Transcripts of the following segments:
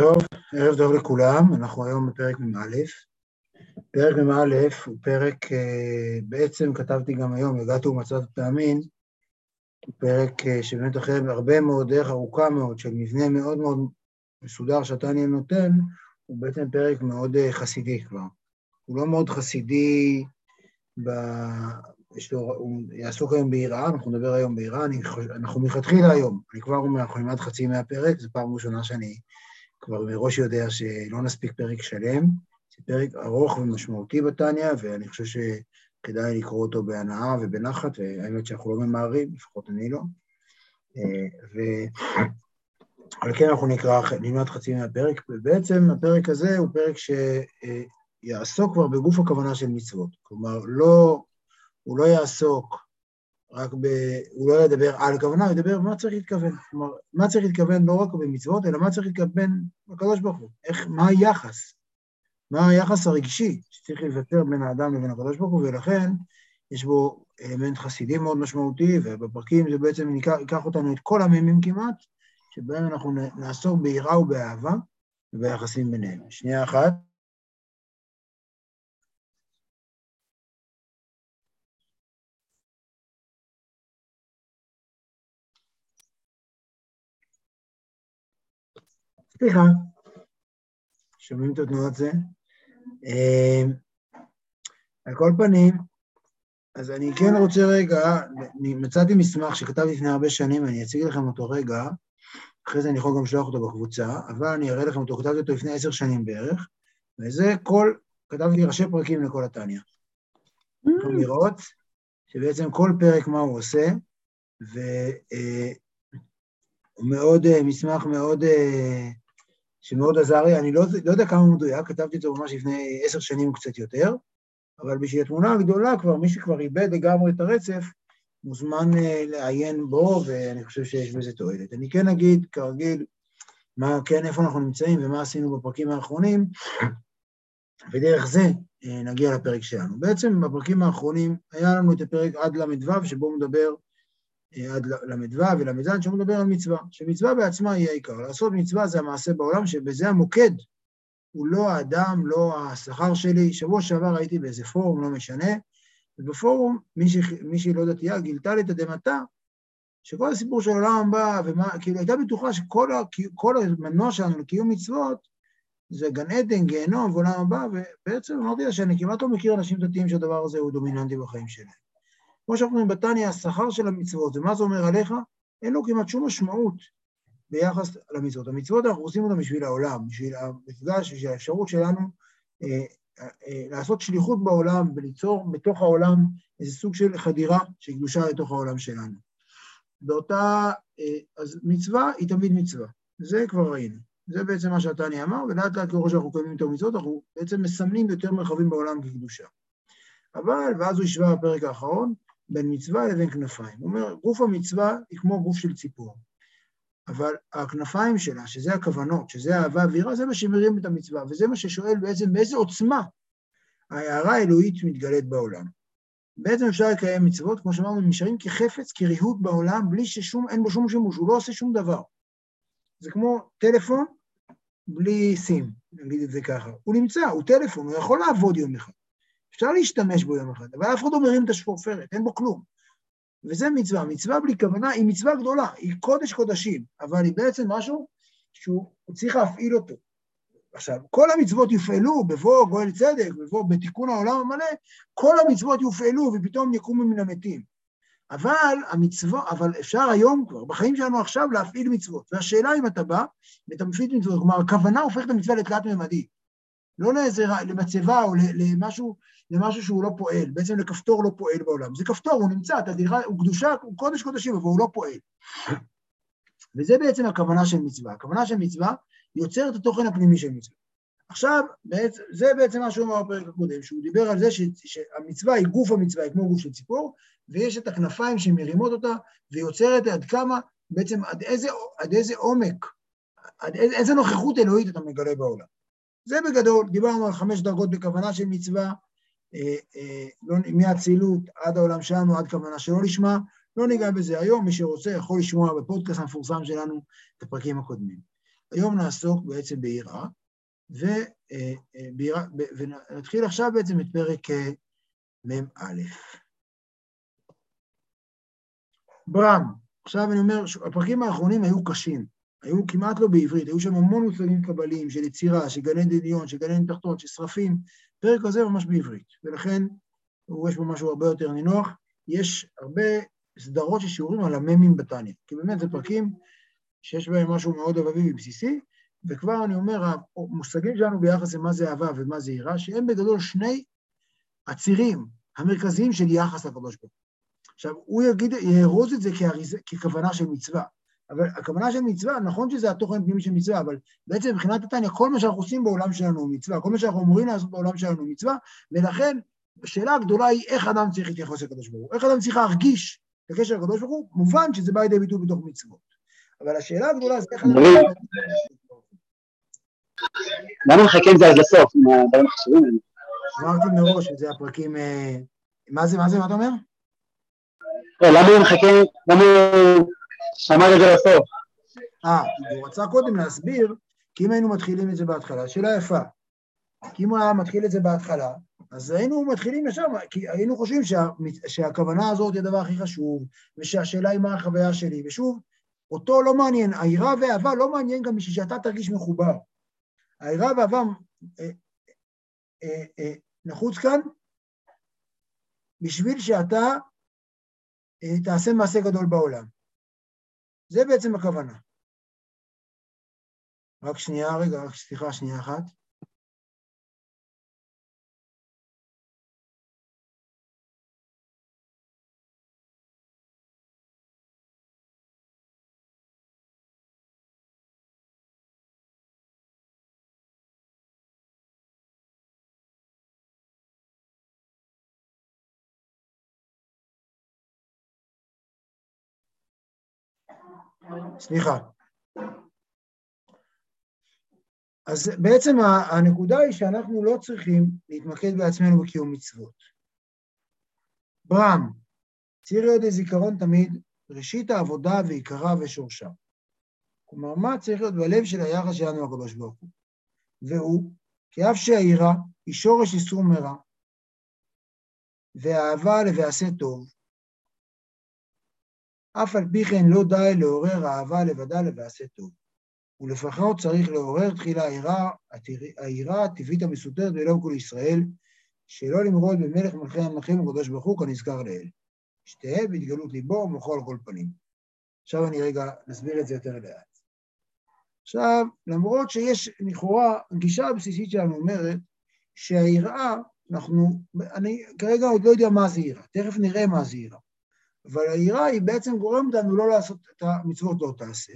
טוב, ערב טוב לכולם, אנחנו היום בפרק מ"א. פרק מ"א הוא פרק, אה, בעצם כתבתי גם היום, הגעתי ומצאת תאמין, הוא פרק אה, שבאמת אחרי הרבה מאוד, דרך ארוכה מאוד, של מבנה מאוד מאוד מסודר שהתניא נותן, הוא בעצם פרק מאוד אה, חסידי כבר. הוא לא מאוד חסידי, ב... יש לו, הוא יעסוק היום ביראה, אנחנו נדבר היום ביראה, אנחנו מלכתחילה היום, אני כבר אומר, אנחנו נלמד חצי מהפרק, זו פעם ראשונה שאני כבר מראש יודע שלא נספיק פרק שלם, זה פרק ארוך ומשמעותי בתניא, ואני חושב שכדאי לקרוא אותו בהנאה ובנחת, והאמת שאנחנו לא ממהרים, לפחות אני לא. ועל כן אנחנו נקרא, נלמד חצי מהפרק, ובעצם הפרק הזה הוא פרק שיעסוק כבר בגוף הכוונה של מצוות. כלומר, לא, הוא לא יעסוק רק ב... הוא לא ידבר על כוונה, הוא ידבר מה צריך להתכוון. כלומר, מה צריך להתכוון לא רק במצוות, אלא מה צריך להתכוון בקדוש ברוך הוא. איך, מה היחס? מה היחס הרגשי שצריך להיוותר בין האדם לבין הקדוש ברוך הוא, ולכן יש בו אלמנט חסידי מאוד משמעותי, ובפרקים זה בעצם ייקח אותנו את כל הממים כמעט, שבהם אנחנו נעסוק ביראה ובאהבה וביחסים ביניהם. שנייה אחת. סליחה, שומעים את התנועות זה? על כל פנים, אז אני כן רוצה רגע, מצאתי מסמך שכתבתי לפני הרבה שנים, אני אציג לכם אותו רגע, אחרי זה אני יכול גם לשלוח אותו בקבוצה, אבל אני אראה לכם אותו, כתבתי אותו לפני עשר שנים בערך, וזה כל, כתבתי ראשי פרקים לכל התניא. יכולים לראות שבעצם כל פרק מה הוא עושה, והוא מאוד, מסמך מאוד שמאוד עזר לי, אני לא, לא יודע כמה מדויק, כתבתי את זה ממש לפני עשר שנים קצת יותר, אבל בשביל התמונה הגדולה כבר, מי שכבר איבד לגמרי את הרצף, מוזמן לעיין בו, ואני חושב שיש בזה תועלת. אני כן אגיד, כרגיל, מה, כן, איפה אנחנו נמצאים ומה עשינו בפרקים האחרונים, ודרך זה נגיע לפרק שלנו. בעצם בפרקים האחרונים היה לנו את הפרק עד ל"ו, שבו מדבר עד ל"ו ול"ז, שהוא מדבר על מצווה, שמצווה בעצמה היא העיקר. לעשות מצווה זה המעשה בעולם, שבזה המוקד הוא לא האדם, לא השכר שלי. שבוע שעבר הייתי באיזה פורום, לא משנה, ובפורום מישהי לא דתייה גילתה לי תדהמתה, שכל הסיפור של עולם הבא, ומה, כאילו הייתה בטוחה שכל המנוע שלנו לקיום מצוות זה גן עדן, גיהנום ועולם הבא, ובעצם אמרתי לה שאני כמעט לא מכיר אנשים דתיים שהדבר הזה הוא דומיננטי בחיים שלהם. כמו שאנחנו אומרים בתניא, השכר של המצוות, ומה זה אומר עליך? אין לו כמעט שום משמעות ביחס למצוות. המצוות אנחנו עושים אותן בשביל העולם, בשביל המפגש, בשביל האפשרות שלנו אה, אה, לעשות שליחות בעולם וליצור בתוך העולם איזה סוג של חדירה של קדושה לתוך העולם שלנו. באותה, אה, אז מצווה היא תמיד מצווה, זה כבר ראינו. זה בעצם מה שהתניא אמר, ולאט לאט ככל שאנחנו קיימים את המצוות, אנחנו בעצם מסמנים יותר מרחבים בעולם כקדושה. אבל, ואז הוא השווה בפרק האחרון, בין מצווה לבין כנפיים. הוא אומר, גוף המצווה היא כמו גוף של ציפור, אבל הכנפיים שלה, שזה הכוונות, שזה אהבה אווירה, זה מה שמרים את המצווה, וזה מה ששואל בעצם באיזה עוצמה ההערה האלוהית מתגלית בעולם. בעצם אפשר לקיים מצוות, כמו שאמרנו, נשארים כחפץ, כריהוט בעולם, בלי ששום, אין בו שום שימוש, הוא לא עושה שום דבר. זה כמו טלפון בלי סים, נגיד את זה ככה. הוא נמצא, הוא טלפון, הוא יכול לעבוד יום אחד. אפשר להשתמש בו יום אחד, אבל אף אחד לא מרים את השפופרת, אין בו כלום. וזה מצווה. מצווה בלי כוונה היא מצווה גדולה, היא קודש קודשים, אבל היא בעצם משהו שהוא צריך להפעיל אותו. עכשיו, כל המצוות יופעלו בבוא גואל צדק, בבוא בתיקון העולם המלא, כל המצוות יופעלו ופתאום יקומו מן המתים. אבל המצוות, אבל אפשר היום כבר, בחיים שלנו עכשיו, להפעיל מצוות. והשאלה אם אתה בא ואתה מפעיל מצוות, כלומר, הכוונה הופכת את המצווה לתלת-ממדית. לא לאיזה, למצבה או למשהו, למשהו שהוא לא פועל, בעצם לכפתור לא פועל בעולם. זה כפתור, הוא נמצא, תראה, הוא קדושה, הוא קודש קודשים, אבל הוא לא פועל. וזה בעצם הכוונה של מצווה. הכוונה של מצווה יוצר את התוכן הפנימי של מצווה. עכשיו, בעצם, זה בעצם מה שהוא אמר בפרק הקודם, שהוא דיבר על זה ש, שהמצווה היא גוף המצווה, היא כמו גוף של ציפור, ויש את הכנפיים שמרימות אותה, ויוצרת עד כמה, בעצם עד איזה, עד איזה עומק, עד איזה, איזה נוכחות אלוהית אתה מגלה בעולם. זה בגדול, דיברנו על חמש דרגות בכוונה של מצווה, אה, אה, לא, מהאצילות עד העולם שלנו, עד כוונה שלא לשמה, לא ניגע בזה היום, מי שרוצה יכול לשמוע בפודקאסט המפורסם שלנו את הפרקים הקודמים. היום נעסוק בעצם ביראה, ונתחיל עכשיו בעצם את פרק מ"א. ברם, עכשיו אני אומר, הפרקים האחרונים היו קשים, היו כמעט לא בעברית, היו שם המון מושגים קבליים של יצירה, של גני דמיון, של גני תחתון, של שרפים, פרק הזה ממש בעברית, ולכן יש בו משהו הרבה יותר נינוח. יש הרבה סדרות של שיעורים על הממים בתניא, כי באמת זה פרקים שיש בהם משהו מאוד אביבי ובסיסי, וכבר אני אומר, המושגים שלנו ביחס למה זה אהבה ומה זה יראה, שהם בגדול שני הצירים המרכזיים של יחס לקדוש ברוך הוא. עכשיו, הוא יגיד, יארוז את זה כאריז, ככוונה של מצווה, אבל הכוונה של מצווה, נכון שזה התוכן הפנימי של מצווה, אבל בעצם מבחינת התניא, כל מה שאנחנו עושים בעולם שלנו הוא מצווה, כל מה שאנחנו אמורים לעשות בעולם שלנו הוא מצווה, ולכן השאלה הגדולה היא איך אדם צריך להתייחס לקדוש ברוך הוא, איך אדם צריך להרגיש את הקשר לקדוש ברוך הוא, מובן שזה בא לידי ביטוי בתוך מצוות. אבל השאלה הגדולה זה איך אדם... למה נחכה עם זה עד לסוף, עם הדברים החשובים האלה? אמרתי מראש שזה הפרקים... אה, מה זה, מה זה, מה אתה אומר? לא, למה מחכה, למה הוא שמר את זה לסוף? אה, הוא רצה קודם להסביר, כי אם היינו מתחילים את זה בהתחלה, שאלה יפה. כי אם הוא היה מתחיל את זה בהתחלה, אז היינו מתחילים ישר, כי היינו חושבים שה, שהכוונה הזאת היא הדבר הכי חשוב, ושהשאלה היא מה החוויה שלי, ושוב, אותו לא מעניין, היראה והאהבה לא מעניין גם בשביל שאתה תרגיש מחובר. היראה והאהבה אה, אה, אה, נחוץ כאן בשביל שאתה אה, תעשה מעשה גדול בעולם. זה בעצם הכוונה. רק שנייה, רגע, רק סליחה, שנייה אחת. סליחה. אז בעצם הנקודה היא שאנחנו לא צריכים להתמקד בעצמנו בקיום מצוות. ברם, ציר להיות זיכרון תמיד, ראשית העבודה ועיקרה ושורשה. כלומר, מה צריך להיות בלב של היחס שלנו לקדוש ברוך הוא? והוא, כי אף שהיראה היא שורש איסור מרע, והאהבה לבעשה טוב, אף על פי כן לא די לעורר אהבה לבדה לבעשה טוב. ולפחות צריך לעורר תחילה העירה הטבעית המסותרת בלב כל ישראל, שלא למרוד במלך מלכי המלכים וקדוש ברוך הוא כנזכר לאל. שתהא בהתגלות ליבו ומוחו על כל פנים. עכשיו אני רגע נסביר את זה יותר לאט. עכשיו, למרות שיש לכאורה, הגישה הבסיסית שלנו אומרת שהיראה, אנחנו, אני כרגע עוד לא יודע מה זה יראה, תכף נראה מה זה יראה. אבל היראה היא בעצם גורמת לנו לא לעשות את המצוות לא תעשה.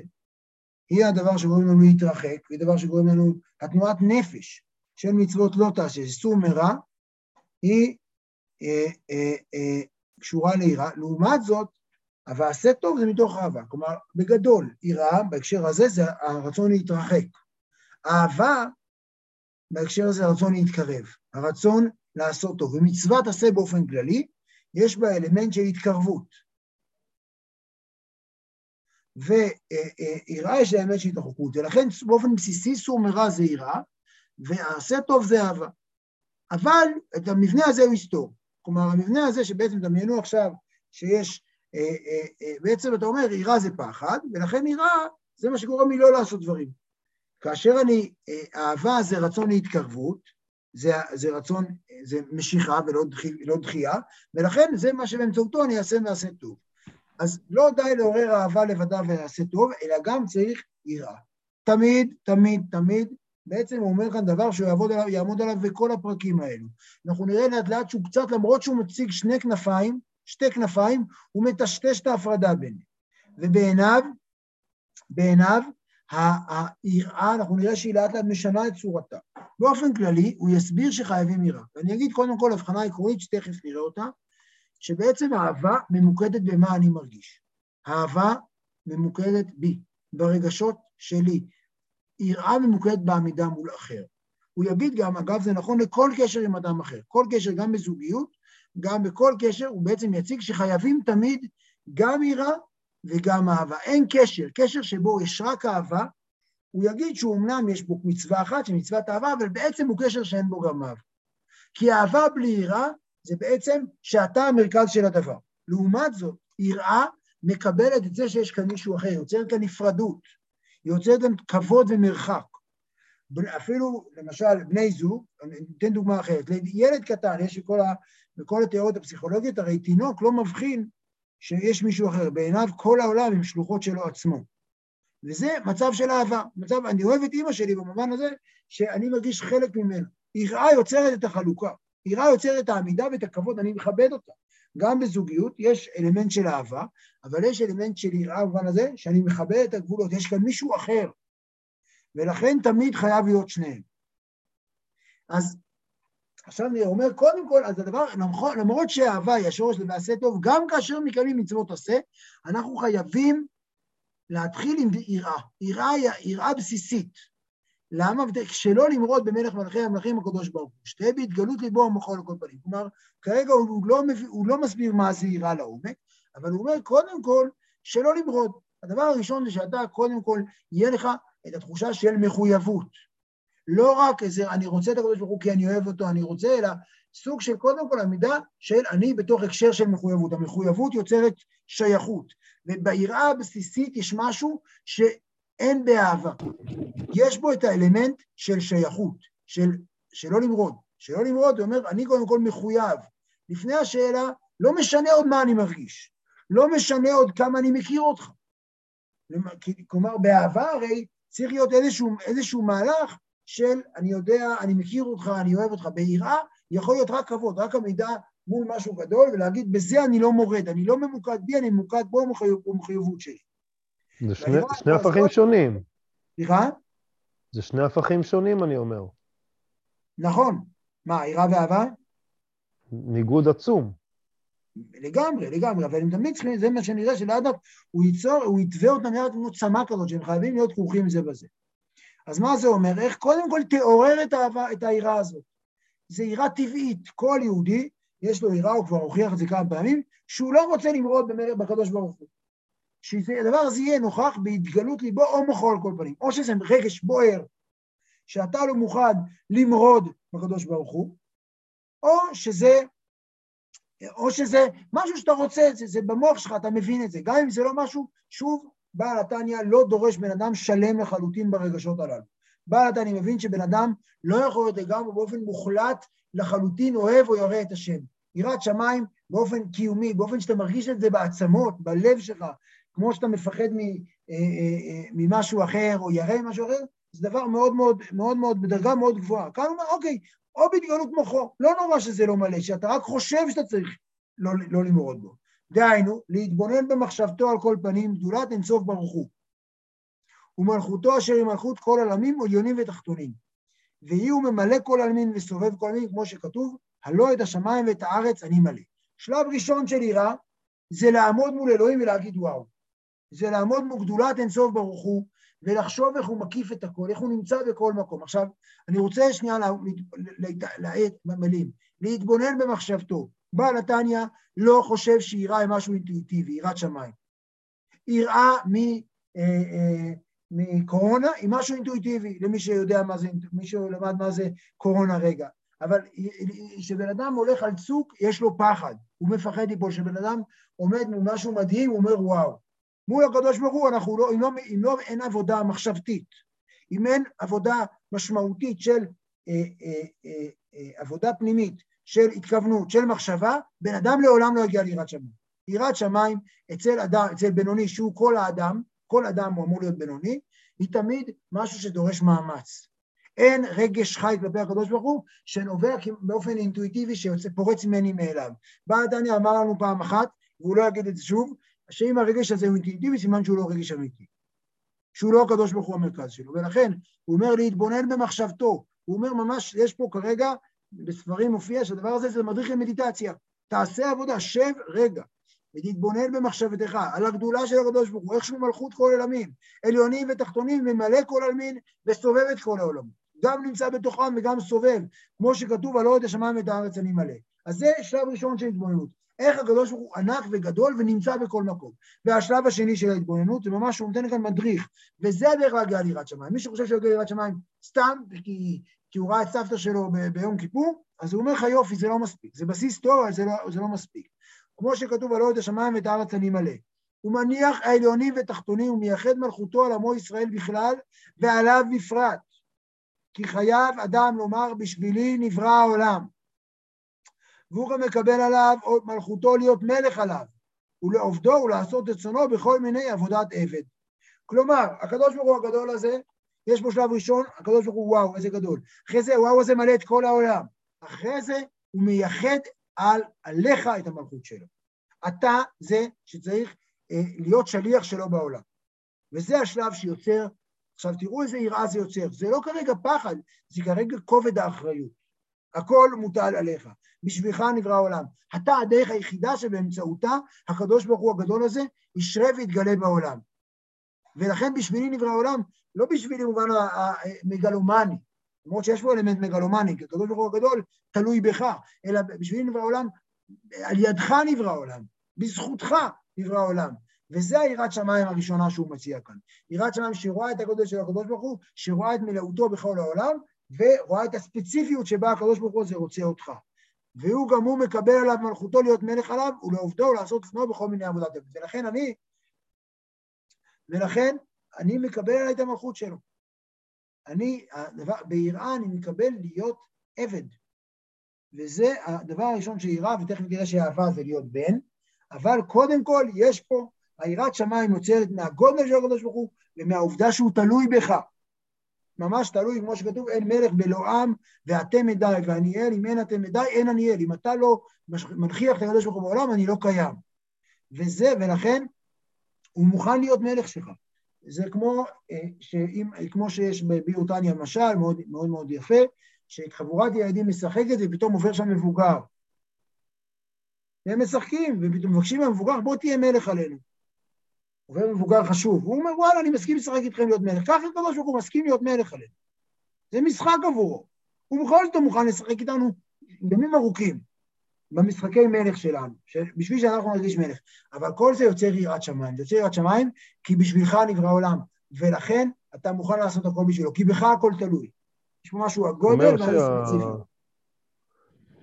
היא הדבר שגורם לנו להתרחק, היא הדבר שגורם לנו, התנועת נפש של מצוות לא תעשה, איסור מרע, היא אה, אה, אה, קשורה ליראה. לעומת זאת, ה"ועשה טוב" זה מתוך אהבה. כלומר, בגדול, יראה בהקשר הזה זה הרצון להתרחק. אהבה בהקשר הזה הרצון להתקרב, הרצון לעשות טוב. ומצוות עשה באופן כללי, יש בה אלמנט של התקרבות. ויראה יש לה אלמנט של התרחקות, ולכן באופן בסיסי סור מרע זה יראה, ועשה טוב זה אהבה. אבל את המבנה הזה הוא יסתור. כלומר, המבנה הזה שבעצם דמיינו עכשיו שיש, אה, אה, אה, בעצם אתה אומר, יראה זה פחד, ולכן יראה זה מה שגורם לי לא לעשות דברים. כאשר אני, אהבה זה רצון להתקרבות, זה, זה רצון, זה משיכה ולא דחי, לא דחייה, ולכן זה מה שבאמצעותו אני אעשה ועשה טוב. אז לא די לעורר אהבה לבדה ויעשה טוב, אלא גם צריך יראה. תמיד, תמיד, תמיד, בעצם הוא אומר כאן דבר שהוא יעבוד עליו, יעמוד עליו בכל הפרקים האלו. אנחנו נראה לאט לאט שהוא קצת, למרות שהוא מציג שני כנפיים, שתי כנפיים, הוא מטשטש את ההפרדה ביניהם. ובעיניו, בעיניו, היראה, אנחנו נראה שהיא לאט לאט משנה את צורתה. באופן כללי, הוא יסביר שחייבים יראה. ואני אגיד קודם כל הבחנה עקרונית שתכף נראה אותה, שבעצם אהבה ממוקדת במה אני מרגיש. אהבה ממוקדת בי, ברגשות שלי. יראה ממוקדת בעמידה מול אחר. הוא יגיד גם, אגב, זה נכון לכל קשר עם אדם אחר. כל קשר, גם בזוגיות, גם בכל קשר, הוא בעצם יציג שחייבים תמיד גם יראה וגם אהבה. אין קשר, קשר שבו יש רק אהבה, הוא יגיד שהוא אמנם יש בו מצווה אחת, שמצוות אהבה, אבל בעצם הוא קשר שאין בו גם אהבה. כי אהבה בלי יראה זה בעצם שאתה המרכז של הדבר. לעומת זאת, יראה מקבלת את זה שיש כאן מישהו אחר, יוצרת כאן נפרדות, יוצרת כאן כבוד ומרחק. אפילו, למשל, בני זוג, אני אתן דוגמה אחרת, ילד קטן, יש בכל, ה, בכל התיאוריות הפסיכולוגיות, הרי תינוק לא מבחין שיש מישהו אחר, בעיניו כל העולם הם שלוחות שלו עצמו. וזה מצב של אהבה, מצב, אני אוהב את אימא שלי במובן הזה שאני מרגיש חלק ממנו. יראה יוצרת את החלוקה, יראה יוצרת את העמידה ואת הכבוד, אני מכבד אותה. גם בזוגיות יש אלמנט של אהבה, אבל יש אלמנט של יראה במובן הזה, שאני מכבד את הגבולות, יש כאן מישהו אחר, ולכן תמיד חייב להיות שניהם. אז עכשיו אני אומר, קודם כל, אז הדבר, למרות שאהבה היא השורש למעשה טוב, גם כאשר מקיימים מצוות עשה, אנחנו חייבים להתחיל עם יראה. יראה היא יראה בסיסית. למה? שלא למרוד במלך מלכי המלכים הקדוש ברוך הוא, שתהיה בהתגלות ליבו ומוחו לכל פנים. כלומר, כרגע הוא לא, מביא, הוא לא מסביר מה זה יראה לעומק, אבל הוא אומר, קודם כל, שלא למרוד. הדבר הראשון זה שאתה, קודם כל, יהיה לך את התחושה של מחויבות. לא רק איזה, אני רוצה את הקדוש ברוך הוא כי אני אוהב אותו, אני רוצה, אלא סוג של קודם כל עמידה של אני בתוך הקשר של מחויבות. המחויבות יוצרת שייכות, וביראה הבסיסית יש משהו שאין באהבה. יש בו את האלמנט של שייכות, של שלא למרוד. שלא למרוד, זה אומר, אני קודם כל מחויב. לפני השאלה, לא משנה עוד מה אני מרגיש, לא משנה עוד כמה אני מכיר אותך. כלומר, באהבה הרי צריך להיות איזשהו, איזשהו מהלך של אני יודע, אני מכיר אותך, אני אוהב אותך. ביראה יכול להיות רק כבוד, רק עמידה מול משהו גדול, ולהגיד, בזה אני לא מורד, אני לא ממוקד בי, אני ממוקד בו במחויבות שלי. זה שני, שני הפכים שונים. סליחה? זה שני הפכים שונים, אני אומר. נכון. מה, יראה ואהבה? ניגוד עצום. לגמרי, לגמרי, אבל הם תמיד צריכים, זה מה שנראה שלאדם, הוא ייצור, הוא יתווה אותם יחד עם צמא כזאת, שהם חייבים להיות כרוכים זה בזה. אז מה זה אומר? איך קודם כל תעורר את, האהבה, את היראה הזאת. זה יראה טבעית. כל יהודי, יש לו יראה, הוא כבר הוכיח את זה כמה פעמים, שהוא לא רוצה למרוד במרד בקדוש ברוך הוא. שהדבר הזה יהיה נוכח בהתגלות ליבו או מוחו על כל פנים. או שזה רגש בוער, שאתה לא מוכן למרוד בקדוש ברוך הוא, או שזה, או שזה משהו שאתה רוצה, זה, זה במוח שלך, אתה מבין את זה. גם אם זה לא משהו, שוב, בעל התניא לא דורש בן אדם שלם לחלוטין ברגשות הללו. בעל התניא מבין שבן אדם לא יכול להיות לגמרי באופן מוחלט לחלוטין אוהב או ירא את השם. יראת שמיים באופן קיומי, באופן שאתה מרגיש את זה בעצמות, בלב שלך, כמו שאתה מפחד אה, אה, אה, ממשהו אחר או ירא ממשהו אחר, זה דבר מאוד מאוד, מאוד מאוד, בדרגה מאוד גבוהה. כאן הוא אומר, אוקיי, או בהתגלות מוחו, לא נורא שזה לא מלא, שאתה רק חושב שאתה צריך לא, לא למרוד בו. דהיינו, להתבונן במחשבתו על כל פנים, גדולת אינסוף ברוך הוא. ומלכותו אשר היא מלכות כל עלמים, עליונים ותחתונים. ויהי הוא ממלא כל עלמין וסובב כל עלמין, כמו שכתוב, הלא את השמיים ואת הארץ אני מלא. שלב ראשון של יראה זה לעמוד מול אלוהים ולהגיד וואו. זה לעמוד מול גדולת אינסוף ברוך הוא, ולחשוב איך הוא מקיף את הכל, איך הוא נמצא בכל מקום. עכשיו, אני רוצה שנייה להאט במילים, להתבונן במחשבתו. בעל התניא לא חושב שיראה היא משהו אינטואיטיבי, יראת שמיים. יראה אה, אה, מקורונה היא משהו אינטואיטיבי, למי שיודע מה זה, מי שלמד מה זה קורונה רגע. אבל כשבן אדם הולך על צוק, יש לו פחד, הוא מפחד ליפול. כשבן אדם עומד מול משהו מדהים, הוא אומר וואו. מול הקדוש ברוך הוא, אנחנו לא, אם לא, אם לא אין עבודה מחשבתית, אם אין עבודה משמעותית של אה, אה, אה, אה, עבודה פנימית, של התכוונות, של מחשבה, בן אדם לעולם לא יגיע ליראת שמיים. יראת שמיים אצל אדם, אצל בינוני, שהוא כל האדם, כל אדם הוא אמור להיות בינוני, היא תמיד משהו שדורש מאמץ. אין רגש חי כלפי הקדוש ברוך הוא שנובע באופן אינטואיטיבי שפורץ ממני מאליו. בעל דניה אמר לנו פעם אחת, והוא לא יגיד את זה שוב, שאם הרגש הזה הוא אינטואיטיבי, סימן שהוא לא רגש אמיתי. שהוא לא הקדוש ברוך הוא המרכז שלו. ולכן, הוא אומר להתבונן במחשבתו. הוא אומר ממש, יש פה כרגע בספרים מופיע שהדבר הזה זה מדריך למדיטציה. תעשה עבודה, שב רגע, ותתבונן במחשבתך על הגדולה של הקדוש ברוך הוא, איך שהוא מלכות כל עולמים, עליונים ותחתונים, ממלא כל עלמין וסובב את כל העולם. גם נמצא בתוכם וגם סובב, כמו שכתוב, על עוד השמיים ואת הארץ אני מלא. אז זה שלב ראשון של התבוננות. איך הקדוש ברוך הוא ענק וגדול ונמצא בכל מקום. והשלב השני של ההתבוננות זה ממש, הוא נותן כאן מדריך, וזה הדרך להגיע ליראת שמיים. מי שחושב שהוא יגיע ליראת שמיים סתם, כי, כי הוא ראה את סבתא שלו ביום כיפור, אז הוא אומר לך יופי, זה לא מספיק. זה בסיס טוב, אבל זה לא, זה לא מספיק. כמו שכתוב, הלא את השמיים ואת הארץ אני מלא. הוא מניח העליונים ותחתונים, הוא מייחד מלכותו על עמו ישראל בכלל, ועליו בפרט. כי חייב אדם לומר, בשבילי נברא העולם. והוא גם מקבל עליו מלכותו להיות מלך עליו, ולעובדו ולעשות את צונו בכל מיני עבודת עבד. כלומר, הקדוש ברוך הוא הגדול הזה, יש בו שלב ראשון, הקדוש ברוך הוא וואו, איזה גדול. אחרי זה וואו הזה מלא את כל העולם. אחרי זה הוא מייחד על, עליך את המלכות שלו. אתה זה שצריך אה, להיות שליח שלו בעולם. וזה השלב שיוצר, עכשיו תראו איזה יראה זה יוצר, זה לא כרגע פחד, זה כרגע כובד האחריות. הכל מוטל עליך. בשבילך נברא העולם. אתה הדרך היחידה שבאמצעותה הקדוש ברוך הוא הגדול הזה ישרה ויתגלה בעולם. ולכן בשבילי נברא העולם, לא בשבילי במובן המגלומני, למרות שיש פה אלמנט מגלומני, כי הקדוש ברוך הוא הגדול תלוי בך, אלא בשבילי נברא העולם, על ידך נברא העולם, בזכותך נברא העולם. וזה היראת שמיים הראשונה שהוא מציע כאן. יראת שמיים שרואה את הגודל של הקדוש ברוך הוא, שרואה את מלאותו בכל העולם, ורואה את הספציפיות שבה הקדוש ברוך הוא זה רוצה אותך. והוא גם הוא מקבל עליו מלכותו להיות מלך עליו, ולעובדו ולעשות עצמו בכל מיני עבודת עבד. ולכן אני, ולכן אני מקבל עליי את המלכות שלו. אני, הדבר, ביראה אני מקבל להיות עבד. וזה הדבר הראשון שיראה, ותכף נראה שאהבה זה להיות בן, אבל קודם כל יש פה, היראת שמיים יוצרת מהגודל של הקדוש ברוך הוא ומהעובדה שהוא תלוי בך. ממש תלוי, כמו שכתוב, אין מלך בלא עם, ואתם עדיי, ואני אל, אם אין אתם עדיי, אין אני אל. אם אתה לא מנכיח את הקדוש ברוך הוא בעולם, אני לא קיים. וזה, ולכן, הוא מוכן להיות מלך שלך. זה כמו, אה, שאם, כמו שיש בביאור תניא משל, מאוד, מאוד מאוד יפה, שחבורת ילדים משחקת ופתאום עובר שם מבוגר. והם משחקים, ופתאום מבקשים מהמבוגר, בוא תהיה מלך עלינו. עובר מבוגר חשוב, הוא אומר, וואלה, אני מסכים לשחק איתכם להיות מלך. ככה הקדוש ברוך הוא מסכים להיות מלך עלינו. זה משחק עבורו. הוא בכל זאת מוכן לשחק איתנו ימים ארוכים במשחקי מלך שלנו, בשביל שאנחנו נרגיש מלך. אבל כל זה יוצר יראת שמיים. זה יוצר יראת שמיים כי בשבילך נברא עולם, ולכן אתה מוכן לעשות הכל בשבילו, כי בך הכל תלוי. יש פה משהו, הגודל והספציפיות.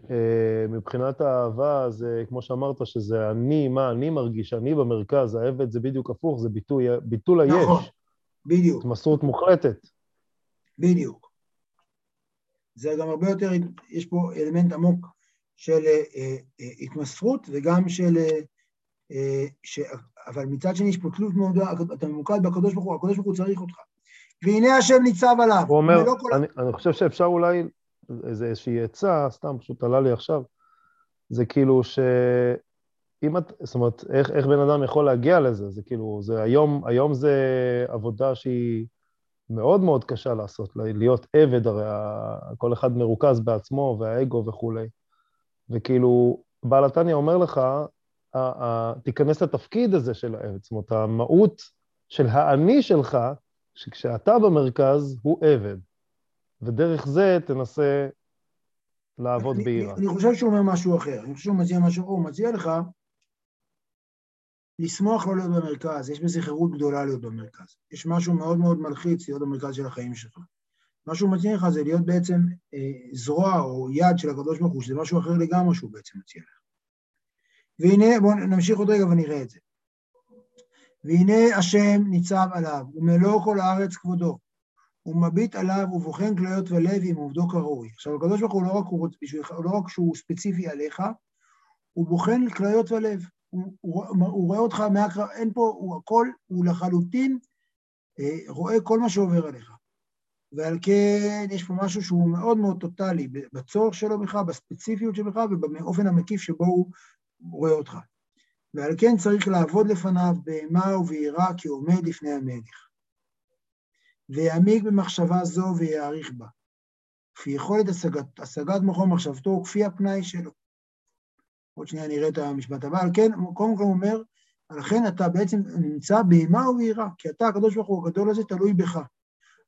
אה, מבחינת האהבה, זה כמו שאמרת, שזה אני, מה אני מרגיש, אני במרכז, העבד זה בדיוק הפוך, זה ביטוי, ביטול היש. נכון, בדיוק. התמסרות מוחלטת. בדיוק. זה גם הרבה יותר, יש פה אלמנט עמוק של אה, אה, התמסרות וגם של... אה, ש... אבל מצד שני יש פה תלות מאוד, אתה ממוקד בקדוש ברוך הוא, הקדוש ברוך הוא צריך אותך. והנה השם ניצב עליו. הוא אומר, כל... אני, אני חושב שאפשר אולי איזה איזושהי עצה, סתם פשוט עלה לי עכשיו, זה כאילו ש... אם את, זאת אומרת, איך, איך בן אדם יכול להגיע לזה? זה כאילו, זה היום, היום זה עבודה שהיא מאוד מאוד קשה לעשות, להיות עבד, הרי כל אחד מרוכז בעצמו והאגו וכולי. וכאילו, בעל התניא אומר לך, תיכנס לתפקיד הזה של העבד, זאת אומרת, המהות של האני שלך, שכשאתה במרכז, הוא עבד. ודרך זה תנסה לעבוד בעירה. אני חושב שהוא אומר משהו אחר, אני חושב שהוא מציע משהו אחר, הוא מציע לך לשמוח לא להיות במרכז, יש בזה חירות גדולה להיות במרכז. יש משהו מאוד מאוד מלחיץ להיות במרכז של החיים שלך. מה שהוא מציע לך זה להיות בעצם אה, זרוע או יד של הקדוש ברוך הוא, שזה משהו אחר לגמרי שהוא בעצם מציע לך. והנה, בואו נמשיך עוד רגע ונראה את זה. והנה השם ניצב עליו, ומלוא כל הארץ כבודו. הוא מביט עליו ובוחן כליות ולב עם עובדו כראוי. עכשיו, הקדוש ברוך הוא לא רק, הוא, בשבילך, לא רק שהוא ספציפי עליך, הוא בוחן כליות ולב. הוא, הוא, הוא רואה אותך מהקרב, אין פה, הוא הכל, הוא לחלוטין אה, רואה כל מה שעובר עליך. ועל כן יש פה משהו שהוא מאוד מאוד טוטאלי, בצורך שלו בך, בספציפיות שלך ובאופן המקיף שבו הוא רואה אותך. ועל כן צריך לעבוד לפניו באימה וביראה כי עומד לפני המלך. ויעמיק במחשבה זו ויעריך בה. כפי יכולת השגת, השגת מוחו מחשבתו וכפי הפנאי שלו. עוד שנייה נראה את המשפט הבא, על כן, קודם כל הוא אומר, לכן אתה בעצם נמצא באימה וביראה, כי אתה, הקדוש ברוך הוא הגדול הזה, תלוי בך.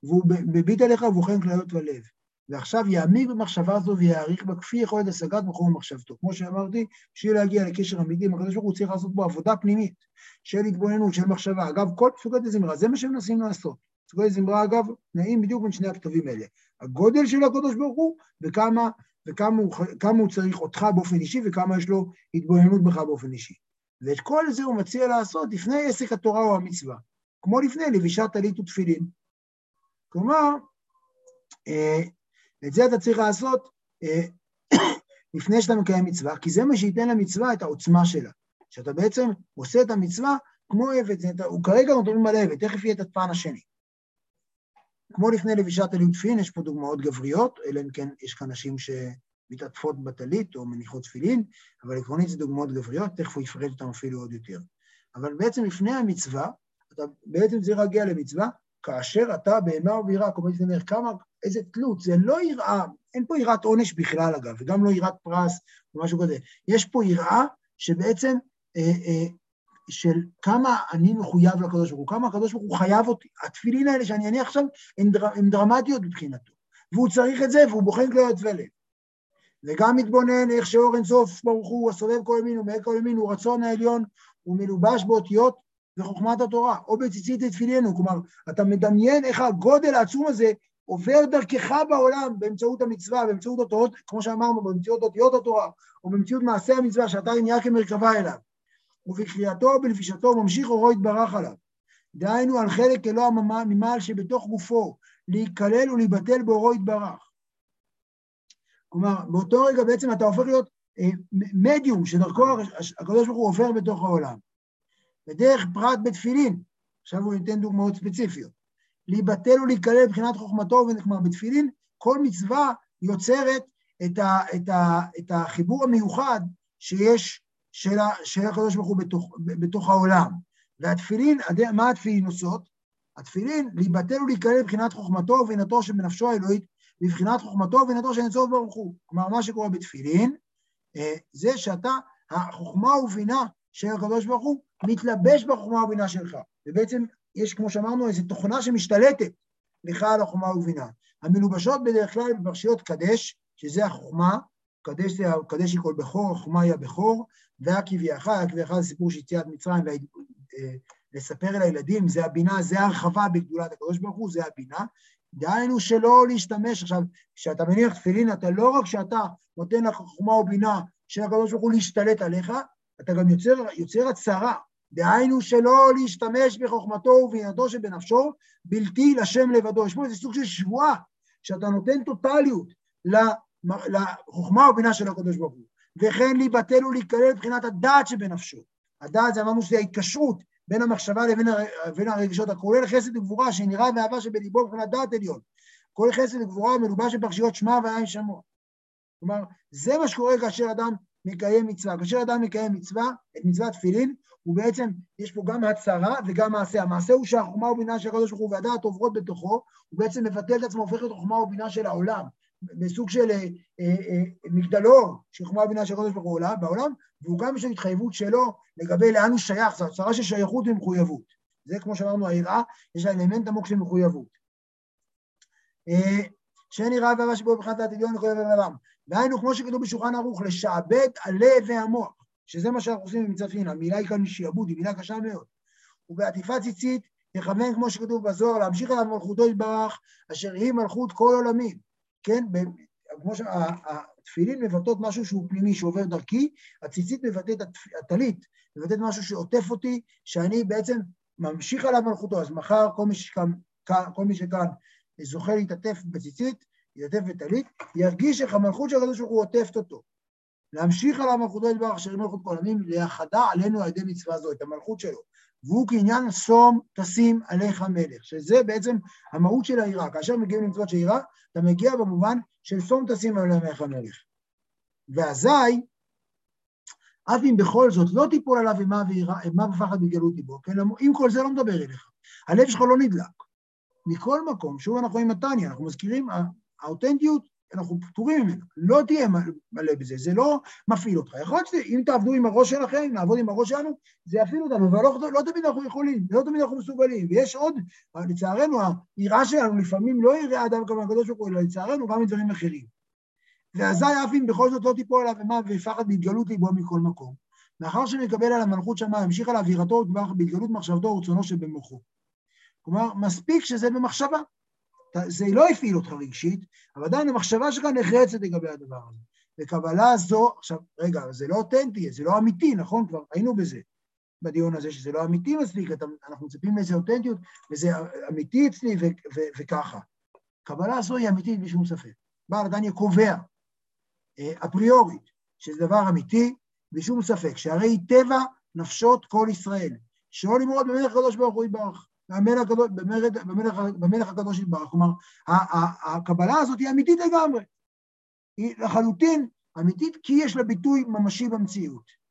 והוא מביט עליך ובוחן כליות ולב. ועכשיו יעמיק במחשבה זו ויעריך בה כפי יכולת השגת מקום מחשבתו. כמו שאמרתי, בשביל להגיע לקשר אמיתי עם הקדוש ברוך הוא צריך לעשות בו עבודה פנימית של התבוננות, של מחשבה. אגב, כל פסוקת הזמרה, זה מה שהם מנסים לעשות. פסוקי זמרה, אגב, נעים בדיוק בין שני הכתבים האלה. הגודל של הקדוש ברוך הוא, וכמה, וכמה הוא, הוא צריך אותך באופן אישי, וכמה יש לו התבוננות בך באופן אישי. ואת כל זה הוא מציע לעשות לפני עסק התורה או המצווה, כמו לפני לבישת טלית ותפילין. כלומר, אה, את זה אתה צריך לעשות אה, לפני שאתה מקיים מצווה, כי זה מה שייתן למצווה את העוצמה שלה. שאתה בעצם עושה את המצווה כמו עבד, הוא כרגע נותנים על עבד, תכף יהיה את הפן השני. כמו לפני לבישת טלית תפילין, יש פה דוגמאות גבריות, אלא אם כן יש כאן נשים שמתעטפות בטלית או מניחות תפילין, אבל עקרונית זה דוגמאות גבריות, תכף הוא יפרט אותן אפילו עוד יותר. אבל בעצם לפני המצווה, אתה בעצם צריך להגיע למצווה, כאשר אתה בהמה וביראה, כמו שאתה כמה, איזה תלות, זה לא יראה, אין פה יראת עונש בכלל אגב, וגם לא יראת פרס או משהו כזה, יש פה יראה שבעצם אה, אה, של כמה אני מחויב לקדוש ברוך הוא, כמה הקדוש ברוך הוא חייב אותי. התפילין האלה שאני אניח עכשיו, הן, דר, הן דרמטיות מבחינתו. והוא צריך את זה, והוא בוחן כליות ולב. וגם מתבונן איך שאור אין סוף ברוך הוא, הסובב כל ימין ומאל כל ימין, הוא רצון העליון, הוא מלובש באותיות וחוכמת התורה, או בציצית לתפילנו, כלומר, אתה מדמיין איך הגודל העצום הזה עובר דרכך בעולם באמצעות המצווה, באמצעות התורות, כמו שאמרנו, באמצעות אותיות התורה, או באמצעות מעשה המצווה, שאתה נהיה כמרכבה אליו. ובקריאתו ובנפישתו ממשיך אורו יתברך עליו. דהיינו על חלק אלוה ממעל שבתוך גופו, להיכלל ולהיבטל באורו יתברך. כלומר, באותו רגע בעצם אתה הופך להיות אה, מדיום שדרכו הוא עובר בתוך העולם. בדרך פרט בתפילין, עכשיו הוא ייתן דוגמאות ספציפיות, להיבטל ולהיכלל מבחינת חוכמתו, כלומר בתפילין, כל מצווה יוצרת את, ה, את, ה, את החיבור המיוחד שיש של הקדוש ברוך הוא בתוך, בתוך העולם. והתפילין, מה התפילין עושות? התפילין, להיבטל ולהיכלל מבחינת חוכמתו ובינתו שבנפשו האלוהית, מבחינת חוכמתו ובינתו של אינסוף ברוך הוא. כלומר, מה שקורה בתפילין, אה, זה שאתה, החוכמה ובינה של הקדוש ברוך הוא, מתלבש בחוכמה ובינה שלך. ובעצם יש, כמו שאמרנו, איזו תוכנה שמשתלטת לך על החוכמה ובינה. המלובשות בדרך כלל בפרשיות קדש, שזה החוכמה, קדש זה, קדש היא כל בכור, החוכמה היא הבכור, והכביעך, הכביעך זה סיפור של יציאת מצרים, ולספר אל הילדים, זה הבינה, זה ההרחבה בגדולת הקדוש ברוך הוא, זה הבינה. דהיינו שלא להשתמש עכשיו, כשאתה מניח תפילין, אתה לא רק שאתה נותן לך חוכמה או בינה של הקדוש ברוך הוא להשתלט עליך, אתה גם יוצר, יוצר הצהרה, דהיינו שלא להשתמש בחוכמתו ובינתו שבנפשו, בלתי לשם לבדו. יש פה איזה סוג של שבועה, שאתה נותן טוטליות לחוכמה ובינה של הקדוש ברוך הוא. וכן להיבטל ולהיכלל מבחינת הדעת שבנפשו. הדעת זה אמרנו שזה ההתקשרות בין המחשבה לבין הרגשות, הכולל חסד וגבורה שנראה ואהבה שבליבו מבחינת דעת עליון. כל חסד וגבורה מלובש בפרשיות שמע ועין שמוע. כלומר, זה מה שקורה כאשר אדם מקיים מצווה. כאשר אדם מקיים מצווה, את מצוות תפילין, הוא בעצם, יש פה גם הצהרה וגם מעשה. המעשה הוא שהחוכמה ובינה של הקדוש ברוך הוא והדעת עוברות בתוכו, הוא בעצם מבטל את עצמו, הופך להיות חוכמה ובינה של העולם. בסוג של אה, אה, אה, מגדלור של חוכמה ובינה של הקדוש ברוך הוא בעולם, והוא גם יש לו התחייבות שלו לגבי לאן הוא שייך, זו הצהרה של שייכות ומחויבות. זה כמו שאמרנו, היראה, יש לה אלמנט עמוק של מחויבות. ואהבה שבו מבחינת העתידיון עבר העולם. והיינו, כמו שכתוב בשולחן ערוך, לשעבד הלב והמוח, שזה מה שאנחנו עושים פנינה. המילה היא כאן שיעבוד, היא מילה קשה מאוד. ובעטיפה ציצית, יכוון, כמו שכתוב בזוהר, להמשיך עליו מלכותו יתברך, אשר היא מלכות כל עולמים. כן, כמו שהתפילין מבטאות משהו שהוא פנימי, שעובר דרכי, הציצית מבטאת, הטלית מבטאת משהו שעוטף אותי, שאני בעצם ממשיך עליו מלכותו. אז מחר כל מי שכאן, כל מי שכאן זוכה להתעטף בציצית, להתעטף בטלית, ירגיש איך המלכות של הקדוש ברוך הוא עוטפת אותו. להמשיך עליו מלכותו יתברך אשר מלכות כל עמים, להחדה עלינו על ידי מצווה זו, את המלכות שלו. והוא כעניין שום תשים עליך מלך, שזה בעצם המהות של העירה. כאשר מגיעים למצוות של עירה, אתה מגיע במובן של שום תשים עליך מלך. ואזי, אף אם בכל זאת לא תיפול עליו אימה ופחד בגלות ליבו, כן? אם כל זה לא מדבר אליך, הלב שלך לא נדלק. מכל מקום, שוב אנחנו רואים מתניה, אנחנו מזכירים, האותנטיות, אנחנו פטורים ממנו, לא תהיה מלא בזה, זה לא מפעיל אותך. יכול להיות שאם תעבדו עם הראש שלכם, נעבוד עם הראש שלנו, זה יפעיל אותנו, אבל לא, לא תמיד אנחנו יכולים, לא תמיד אנחנו מסוגלים. ויש עוד, לצערנו, היראה שלנו לפעמים לא יראה אדם כמה הקדוש ברוך הוא, אלא לצערנו גם מדברים אחרים. ואזי אף אם בכל זאת לא תיפול עליו אימה ויפחד בהתגלות ליבו מכל מקום. מאחר שמקבל על המלכות שמיים, המשיך עליו יראתו בהתגלות מחשבתו ורצונו שבמוחו. כלומר, מספיק שזה במחשבה. זה לא הפעיל אותך רגשית, אבל עדיין המחשבה שלך נחרצת לגבי הדבר הזה. וקבלה זו, עכשיו, רגע, זה לא אותנטי, זה לא אמיתי, נכון? כבר היינו בזה, בדיון הזה, שזה לא אמיתי מספיק, אנחנו מצפים לאיזה אותנטיות, וזה אמיתי אצלי ו- ו- וככה. קבלה זו היא אמיתית בלי שום ספק. בעל הדניה קובע, אה, אפריורית, שזה דבר אמיתי, בלי שום ספק, שהרי טבע נפשות כל ישראל, שלא למרוד במלך הקדוש ברוך הוא יתברך. במלך במלך, במלך, במלך הקדוש יתברך. כלומר, הקבלה הזאת היא אמיתית לגמרי. היא לחלוטין אמיתית כי יש לה ביטוי ממשי במציאות.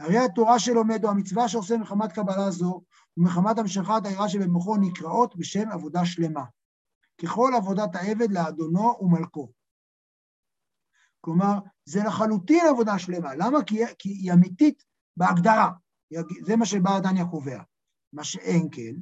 הרי התורה שלומד או המצווה שעושה מחמת קבלה זו ומחמת המשכת העירה שבמוחו נקראות בשם עבודה שלמה. ככל עבודת העבד לאדונו ומלכו. כלומר, זה לחלוטין עבודה שלמה. למה? כי, כי היא אמיתית בהגדרה. זה מה שבא דניה קובע. מה שאין כן,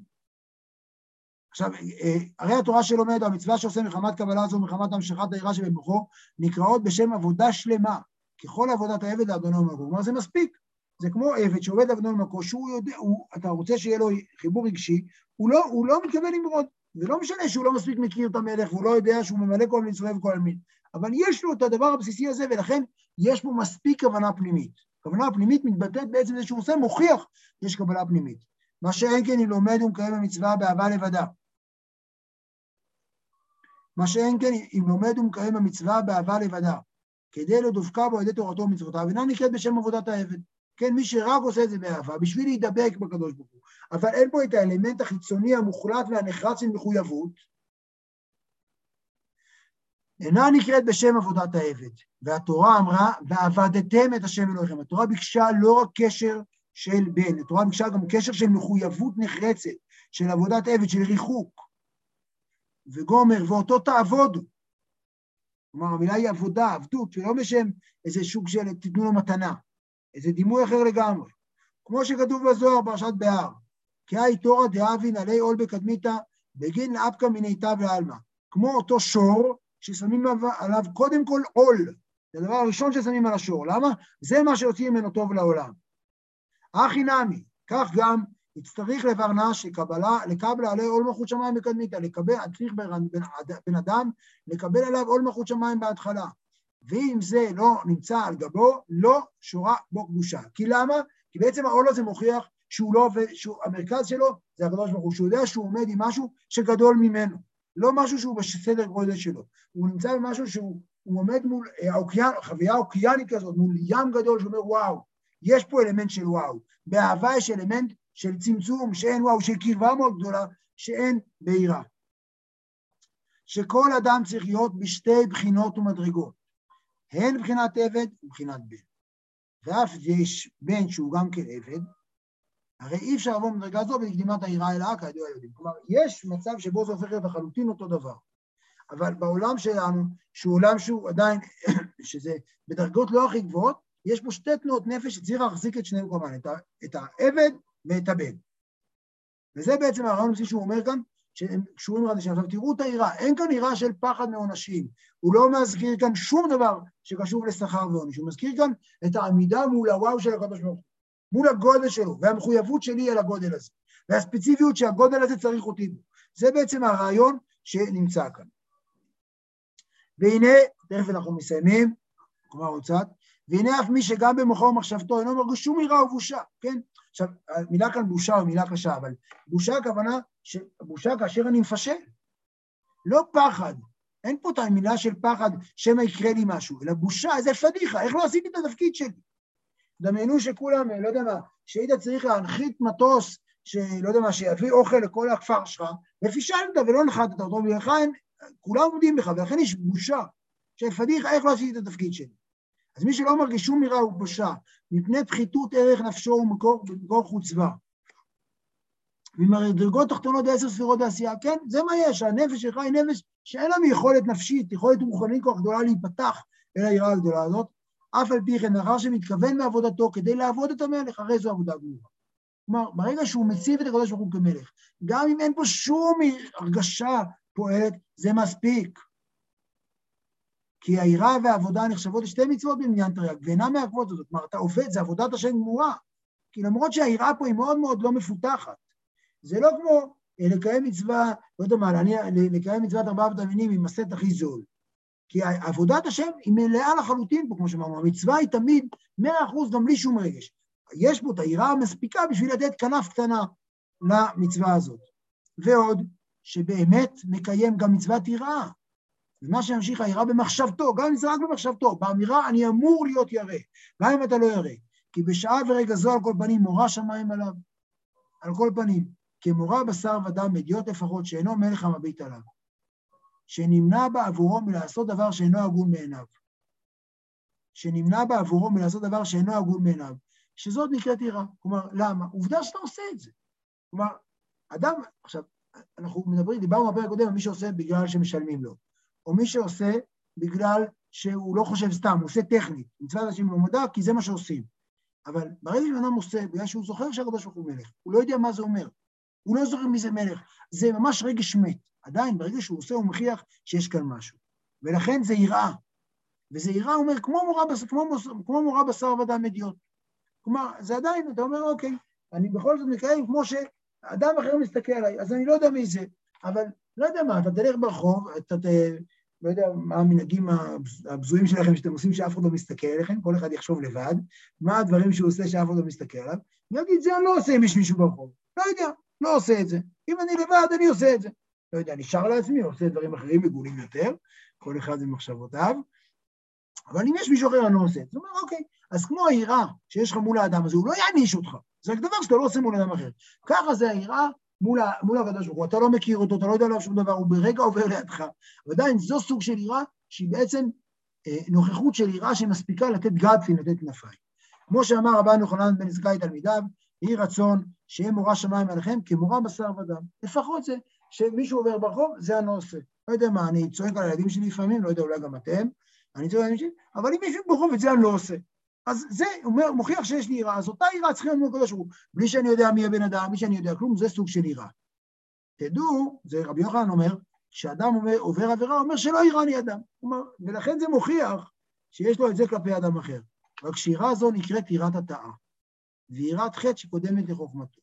עכשיו, אה, הרי התורה שלומד, או המצווה שעושה מחמת קבלה זו ומחמת המשכת העירה שבמוחו, נקראות בשם עבודה שלמה, ככל עבודת העבד לאדונו ומקום. כלומר, זה מספיק. זה כמו עבד שעובד לאדונו ומקום, שהוא יודע, הוא, אתה רוצה שיהיה לו חיבור רגשי, הוא לא, הוא לא מתכוון למרוד. זה לא משנה שהוא לא מספיק מכיר את המלך, והוא לא יודע שהוא ממלא כל מצווה וכל עלמין. אבל יש לו את הדבר הבסיסי הזה, ולכן יש פה מספיק כוונה פנימית. כוונה פנימית מתבטאת בעצם זה שהוא עושה, מוכיח שיש קבלה פנימית. מה שאין כן אם לומד ומקיים המצווה באהבה לבדה. מה שאין כן אם לומד ומקיים המצווה באהבה לבדה, כדי לדופקה בו על ידי תורתו ומצוותיו, אינה נקראת בשם עבודת העבד. כן, מי שרק עושה את זה באהבה, בשביל להידבק בקדוש ברוך הוא, אבל אין פה את האלמנט החיצוני המוחלט והנחרץ של מחויבות, אינה נקראת בשם עבודת העבד. והתורה אמרה, ועבדתם את השם אלוהיכם. התורה ביקשה לא רק קשר של בן, התורה ביקשה גם קשר של מחויבות נחרצת, של עבודת עבד, של ריחוק. וגומר, ואותו תעבודו. כלומר, המילה היא עבודה, עבדות, ולא בשם איזה שוק של תיתנו לו מתנה, איזה דימוי אחר לגמרי. כמו שכתוב בזוהר, פרשת בהר, כי היי תורא דאבין עלי עול בקדמיתא, בגין לאפקא מיניתא ועלמא. כמו אותו שור, ששמים עליו קודם כל עול. זה הדבר הראשון ששמים על השור. למה? זה מה שיוציא ממנו טוב לעולם. אחי נמי, כך גם יצטריך לברנש לקבלה, לקבלה עלי עול מלכות שמיים בקדמיתא, לקבל, צריך בן אדם לקבל עליו עול מלכות שמיים בהתחלה. ואם זה לא נמצא על גבו, לא שורה בו קדושה. כי למה? כי בעצם העול הזה מוכיח שהוא לא עובד, שהמרכז שלו זה הקדוש ברוך הוא, שהוא יודע שהוא עומד עם משהו שגדול ממנו, לא משהו שהוא בסדר גודל שלו. הוא נמצא במשהו שהוא עומד מול אה, האוקיין, חוויה אוקיינית כזאת, מול ים גדול שאומר וואו, יש פה אלמנט של וואו. באהבה יש אלמנט של צמצום, שאין וואו, של קרבה מאוד גדולה, שאין בעירה. שכל אדם צריך להיות בשתי בחינות ומדרגות, הן בחינת עבד ובחינת בן. ואף יש בן שהוא גם כן עבד, הרי אי אפשר לבוא במדרגה זו בקדימת העירה אלאה כידוע יודעים. כלומר, יש מצב שבו זה הופך להיות לחלוטין אותו דבר. אבל בעולם שלנו, שהוא עולם שהוא עדיין, שזה בדרגות לא הכי גבוהות, יש פה שתי תנועות נפש שצריך להחזיק את שניהם כמובן, את העבד ואת הבן. וזה בעצם הרעיון הבסיסי שהוא אומר כאן, שהם קשורים אחד לשני. עכשיו תראו את היראה, אין כאן יראה של פחד מעונשים. הוא לא מזכיר כאן שום דבר שקשור לשכר ועונש, הוא מזכיר כאן את העמידה מול הוואו של הקדוש ברוך הוא, מול הגודל שלו, והמחויבות שלי על הגודל הזה, והספציפיות שהגודל הזה צריך אותי בו. זה בעצם הרעיון שנמצא כאן. והנה, תכף אנחנו מסיימים, כלומר עוד קצת, והנה אף מי שגם במוחו ומחשבתו אינו מרגיש שום יראה ובושה, כן? עכשיו, המילה כאן בושה היא מילה קשה, אבל בושה הכוונה, בושה כאשר אני מפשל. לא פחד, אין פה את המילה של פחד שמא יקרה לי משהו, אלא בושה, איזה פדיחה, איך לא עשיתי את התפקיד שלי? דמיינו שכולם, לא יודע מה, שהיית צריך להנחית מטוס, שלא יודע מה, שיביא אוכל לכל הכפר שלך, ופישלת ולא נחתת אותו, ולכן כולם עומדים בך, ולכן יש בושה של פדיחה, איך לא עשיתי את התפקיד שלי. אז מי שלא מרגיש שום הוא פושע, מפני פחיתות ערך נפשו ומקור חוצבה. ועם המדרגות תחתונות בעשר ספירות העשייה, כן, זה מה יש, הנפש שלך היא נפש שאין לנו יכולת נפשית, יכולת רוחנית כל כך גדולה להיפתח אל העירה הגדולה הזאת, אף על פי כן, לאחר שמתכוון מעבודתו כדי לעבוד את המלך, הרי זו עבודה גמורה. כלומר, ברגע שהוא מציב את הקדוש ברוך הוא כמלך, גם אם אין פה שום הרגשה פועלת, זה מספיק. כי העירה והעבודה נחשבות לשתי מצוות במניין תרי"ג, ואינן מעכבות זאת. כלומר, אתה עובד, זה עבודת השם גמורה. כי למרות שהעירה פה היא מאוד מאוד לא מפותחת, זה לא כמו אה, לקיים מצווה, לא יודע מה, אני, לקיים מצוות ארבעה ותמינים עם הסט הכי זול. כי עבודת השם היא מלאה לחלוטין פה, כמו שאמרנו, המצווה היא תמיד מאה אחוז גם בלי שום רגש. יש פה את העירה המספיקה בשביל לתת כנף קטנה למצווה הזאת. ועוד, שבאמת מקיים גם מצוות יראה. ומה שימשיך היראה במחשבתו, גם אם זה רק במחשבתו, באמירה אני אמור להיות ירא, גם אם אתה לא ירא. כי בשעה ורגע זו על כל פנים מורה שמיים עליו, על כל פנים, כמורה בשר ודם מדיעות לפחות שאינו מלך המביט עליו, שנמנע בעבורו מלעשות דבר שאינו הגון בעיניו. שנמנע בעבורו מלעשות דבר שאינו הגון בעיניו, שזאת נקראת יראה. כלומר, למה? עובדה שאתה עושה את זה. כלומר, אדם, עכשיו, אנחנו מדברים, דיברנו בפרק הקודם על מי שעושה בגלל שמשלמים לו, או מי שעושה בגלל שהוא לא חושב סתם, הוא עושה טכנית, מצוות אנשים לא מודע, כי זה מה שעושים. אבל ברגע שבן אדם עושה, בגלל שהוא זוכר שהקדוש ברוך הוא מלך, הוא לא יודע מה זה אומר, הוא לא זוכר מי זה מלך, זה ממש רגש מת. עדיין, ברגע שהוא עושה, הוא מוכיח שיש כאן משהו. ולכן זה יראה. וזה יראה, אומר, כמו מורה. כמו. כמו מורה בשר ודם אדיוט. כלומר, זה עדיין, אתה אומר, אוקיי, אני בכל זאת מקיים כמו שאדם אחר מסתכל עליי, אז אני לא יודע מי זה, אבל לא יודע מה, אתה תלך ברחוב, אתה ת... לא יודע מה המנהגים הבזויים שלכם שאתם עושים שאף אחד לא מסתכל עליכם, כל אחד יחשוב לבד, מה הדברים שהוא עושה שאף אחד לא מסתכל עליו, ויגיד, זה אני לא עושה אם יש מישהו ברחוב. לא יודע, לא עושה את זה. אם אני לבד, אני עושה את זה. לא יודע, נשאר לעצמי, עושה דברים אחרים מגונים יותר, כל אחד עם מחשבותיו, אבל אם יש מישהו אחר, אני לא עושה את זה. זאת אומרת, אוקיי, אז כמו היראה שיש לך מול האדם הזה, הוא לא יעניש אותך, זה רק דבר שאתה לא עושה מול אדם אחר. ככה זה היראה מול, הקדוש ברוך הוא, אתה לא מכיר אותו, אתה לא יודע עליו שום דבר, הוא ברגע עובר לידך. ועדיין זו סוג של יראה שהיא בעצם אה, נוכחות של יראה שמספיקה לתת גדפין, לתת כנפיים. כמו שאמר רבן יוחנן בן זכאי תלמידיו, יהי רצון שיהיה מורה שמיים עליכם כמורה בשר ודם. לפחות זה שמישהו עובר ברחוב, זה אני לא. לא יודע מה, אני צועק על הילדים שלי לפעמים, לא יודע, אולי גם אתם, אני צועק על הילדים שלי, אבל אם מישהו ברחוב, את זה אני לא עושה. אז זה אומר, מוכיח שיש לי יראה, אז אותה יראה צריכה להיות מול הקדוש ברוך הוא, בלי שאני יודע מי הבן אדם, בלי שאני יודע כלום, זה סוג של יראה. תדעו, זה רבי יוחנן אומר, כשאדם אומר, עובר עבירה, אומר שלא יראני אדם. כלומר, ולכן זה מוכיח שיש לו את זה כלפי אדם אחר. רק שיראה זו נקראת יראת התאה, ויראת חטא שקודמת לחוכמתו.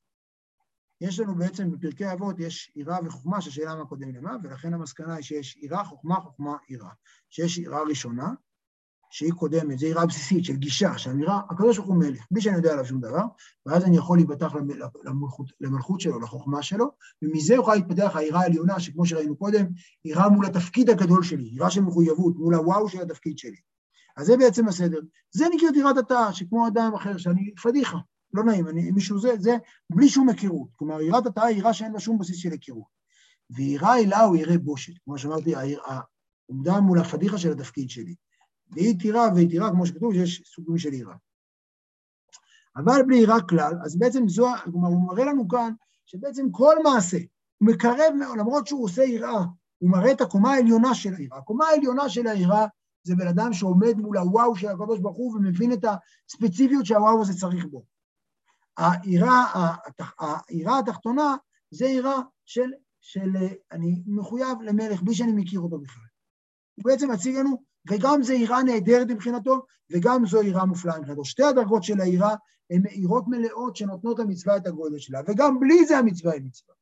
יש לנו בעצם בפרקי אבות, יש יראה וחוכמה, שהשאלה מה קודם למה, ולכן המסקנה היא שיש יראה, חוכמה, חוכמה, יראה. שיש יראה ראשונה, שהיא קודמת, זו יראה בסיסית של גישה, שהאמירה, הקדוש ברוך הוא מלך, בלי שאני יודע עליו שום דבר, ואז אני יכול להיפתח למלכות, למלכות שלו, לחוכמה שלו, ומזה יוכל להתפתח היראה העליונה, שכמו שראינו קודם, יראה מול התפקיד הגדול שלי, יראה של מחויבות, מול הוואו של התפקיד שלי. אז זה בעצם הסדר. זה נקרא יראת התא, שכמו אדם אחר, שאני פדיחה, לא נעים, אני, מישהו זה, זה בלי שום היכרות. כלומר, יראת התא היא יראה שאין לה שום בסיס של היכרות. ויראה אלה הוא יראה בושת, כמו שאמרתי, העומדה מול הפדיחה של התפקיד שלי. והיא טירה והיא טירה, כמו שכתוב, שיש סוגים של יראה. אבל בלי יראה כלל, אז בעצם זו, כלומר, הוא מראה לנו כאן שבעצם כל מעשה, הוא מקרב למרות שהוא עושה יראה, הוא מראה את הקומה העליונה של היראה. הקומה העליונה של היראה זה בן אדם שעומד מול הוואו של הקדוש ברוך הוא ומבין את הספציפיות שהוואו הזה צריך בו. היראה התחתונה זה יראה של, של אני מחויב למלך בלי שאני מכיר אותו בכלל. הוא בעצם מציג לנו וגם זו יראה נהדרת מבחינתו, וגם זו יראה מופלאה מבחינתו. שתי הדרגות של היראה הן יראות מלאות שנותנות למצווה את הגודל שלה, וגם בלי זה המצווה היא מצווה.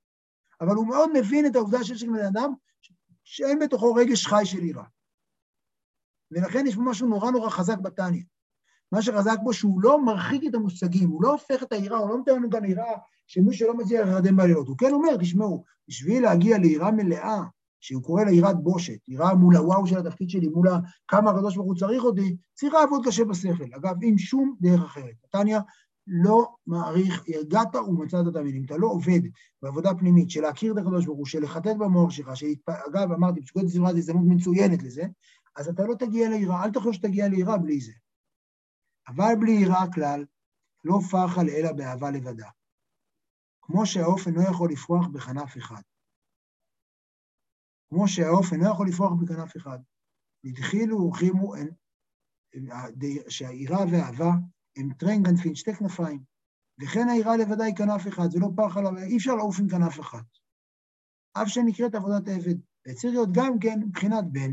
אבל הוא מאוד מבין את העובדה שיש לבן אדם שאין בתוכו רגש חי של יראה. ולכן יש פה משהו נורא נורא חזק בתניא. מה שחזק בו שהוא לא מרחיק את המושגים, הוא לא הופך את היראה, הוא לא נותן לנו כאן יראה שמי שלא מצליח להירדם בלילות. הוא כן אומר, תשמעו, בשביל להגיע ליראה מלאה, שהוא קורא לה יראת בושת, יראה מול הוואו של התפקיד שלי, מול כמה הקדוש ברוך הוא צריך אותי, צריך לעבוד קשה בשכל. אגב, עם שום דרך אחרת. נתניה לא מעריך, הגעת ומצאת את המילים. אתה לא עובד בעבודה פנימית של להכיר את הקדוש ברוך הוא, של לחטט במוח שלך, שאגב, אמרתי, פסוקות הסביבה זו הזדמנות מצוינת לזה, אז אתה לא תגיע ליראה, אל תחשוב שתגיע ליראה בלי זה. אבל בלי יראה כלל, לא פחה אלא באהבה לבדה. כמו שהעוף אינו יכול לפרוח בכנף אחד. כמו שהעוף אינו יכול לפרוח בכנף אחד. נתחילו ורחימו, שהיראה והאהבה הם טרנגנפין, שתי כנפיים. וכן היראה לבדה כנף אחד, זה לא פח עליו, אי אפשר לעוף עם כנף אחת. אף שנקראת עבודת העבד. וצריך להיות גם כן מבחינת בן,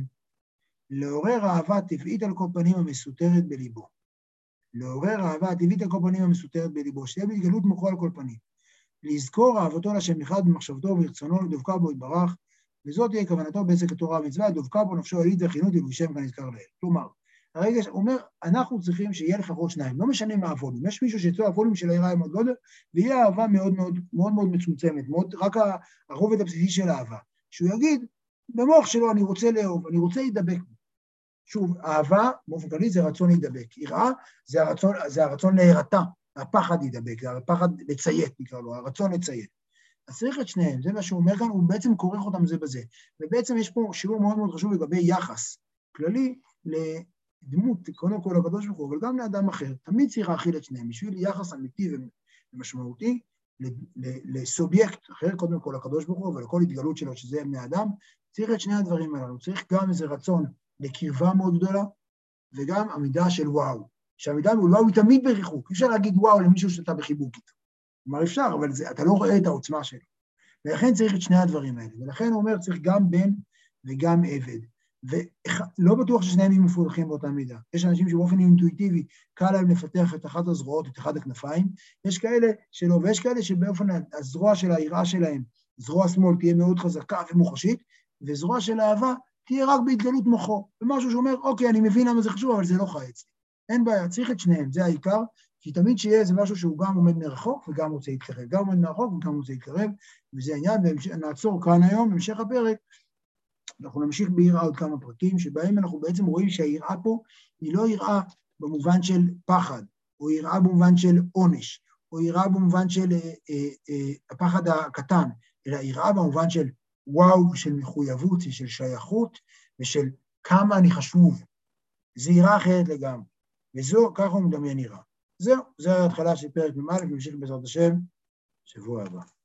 לעורר אהבה טבעית על כל פנים המסותרת בליבו. לעורר אהבה טבעית על כל פנים המסותרת בליבו, שיהיה בהתגלות מוחו על כל פנים. לזכור אהבתו לשם אחד במחשבתו וברצונו לדבקה בו יתברך, וזאת תהיה כוונתו בעסק התורה והמצווה, דבקה בו נפשו עילית וחינות ולשם כנזכר לאל. כלומר, הרגע, אומר, אנחנו צריכים שיהיה לפחות שניים, לא משנה מה הווליום. יש מישהו שאצלו הווליום של העירה מאוד גודל, ויהיה אהבה מאוד מאוד, מאוד מאוד מצומצמת, מאוד, רק הרובד הבסיסי של האהבה. שהוא יגיד, במוח שלו אני רוצה לאהוב, אני רוצה להידבק. שוב, אהבה, באופן כללי, זה רצון להידבק. יראה, זה הרצון, זה הרצון להירתע, הפחד להידבק, זה הפחד לציית, נקרא לו, הרצון לציית. אז צריך את שניהם, זה מה שהוא אומר כאן, הוא בעצם כורך אותם זה בזה. ובעצם יש פה שיעור מאוד מאוד חשוב לגבי יחס כללי לדמות, קודם כל לקדוש ברוך הוא, אבל גם לאדם אחר. תמיד צריך להכיל את שניהם, בשביל יחס אמיתי ומשמעותי לסובייקט אחר, קודם כל לקדוש ברוך הוא, ולכל התגלות שלו, שזה בני אדם, צריך את שני הדברים הללו. צריך גם איזה רצון לקרבה מאוד גדולה, וגם עמידה של וואו. שהעמידה של וואו היא תמיד בריחוק. אי אפשר להגיד וואו למישהו שאתה בחיבוק איתו. כלומר, אפשר, אבל זה, אתה לא רואה את העוצמה שלו. ולכן צריך את שני הדברים האלה. ולכן הוא אומר, צריך גם בן וגם עבד. ולא בטוח ששניהם יהיו מפותחים באותה מידה. יש אנשים שבאופן אינטואיטיבי קל להם לפתח את אחת הזרועות, את אחת הכנפיים, יש כאלה שלא, ויש כאלה שבאופן הזרוע של היראה שלהם, זרוע שמאל תהיה מאוד חזקה ומוחשית, וזרוע של אהבה תהיה רק בהתגלות מוחו. ומשהו שאומר, אוקיי, אני מבין למה זה חשוב, אבל זה לא חי אצלי. אין בעיה, צריך את שניהם, זה העיקר, כי תמיד שיהיה איזה משהו שהוא גם עומד מרחוק וגם רוצה להתקרב, גם עומד מרחוק וגם רוצה להתקרב, וזה העניין, ונעצור כאן היום, בהמשך הפרק, אנחנו נמשיך ביראה עוד כמה פרקים, שבהם אנחנו בעצם רואים שהיראה פה היא לא יראה במובן של פחד, או יראה במובן של עונש, או יראה במובן של אה, אה, אה, הפחד הקטן, אלא יראה במובן של וואו, של מחויבות ושל שייכות ושל כמה אני חשוב. זה יראה אחרת לגמרי. וזו, ככה הוא מדמיין יראה. זהו, זו ההתחלה של פרק מ"א, נמשיך בעזרת השם, שבוע הבא.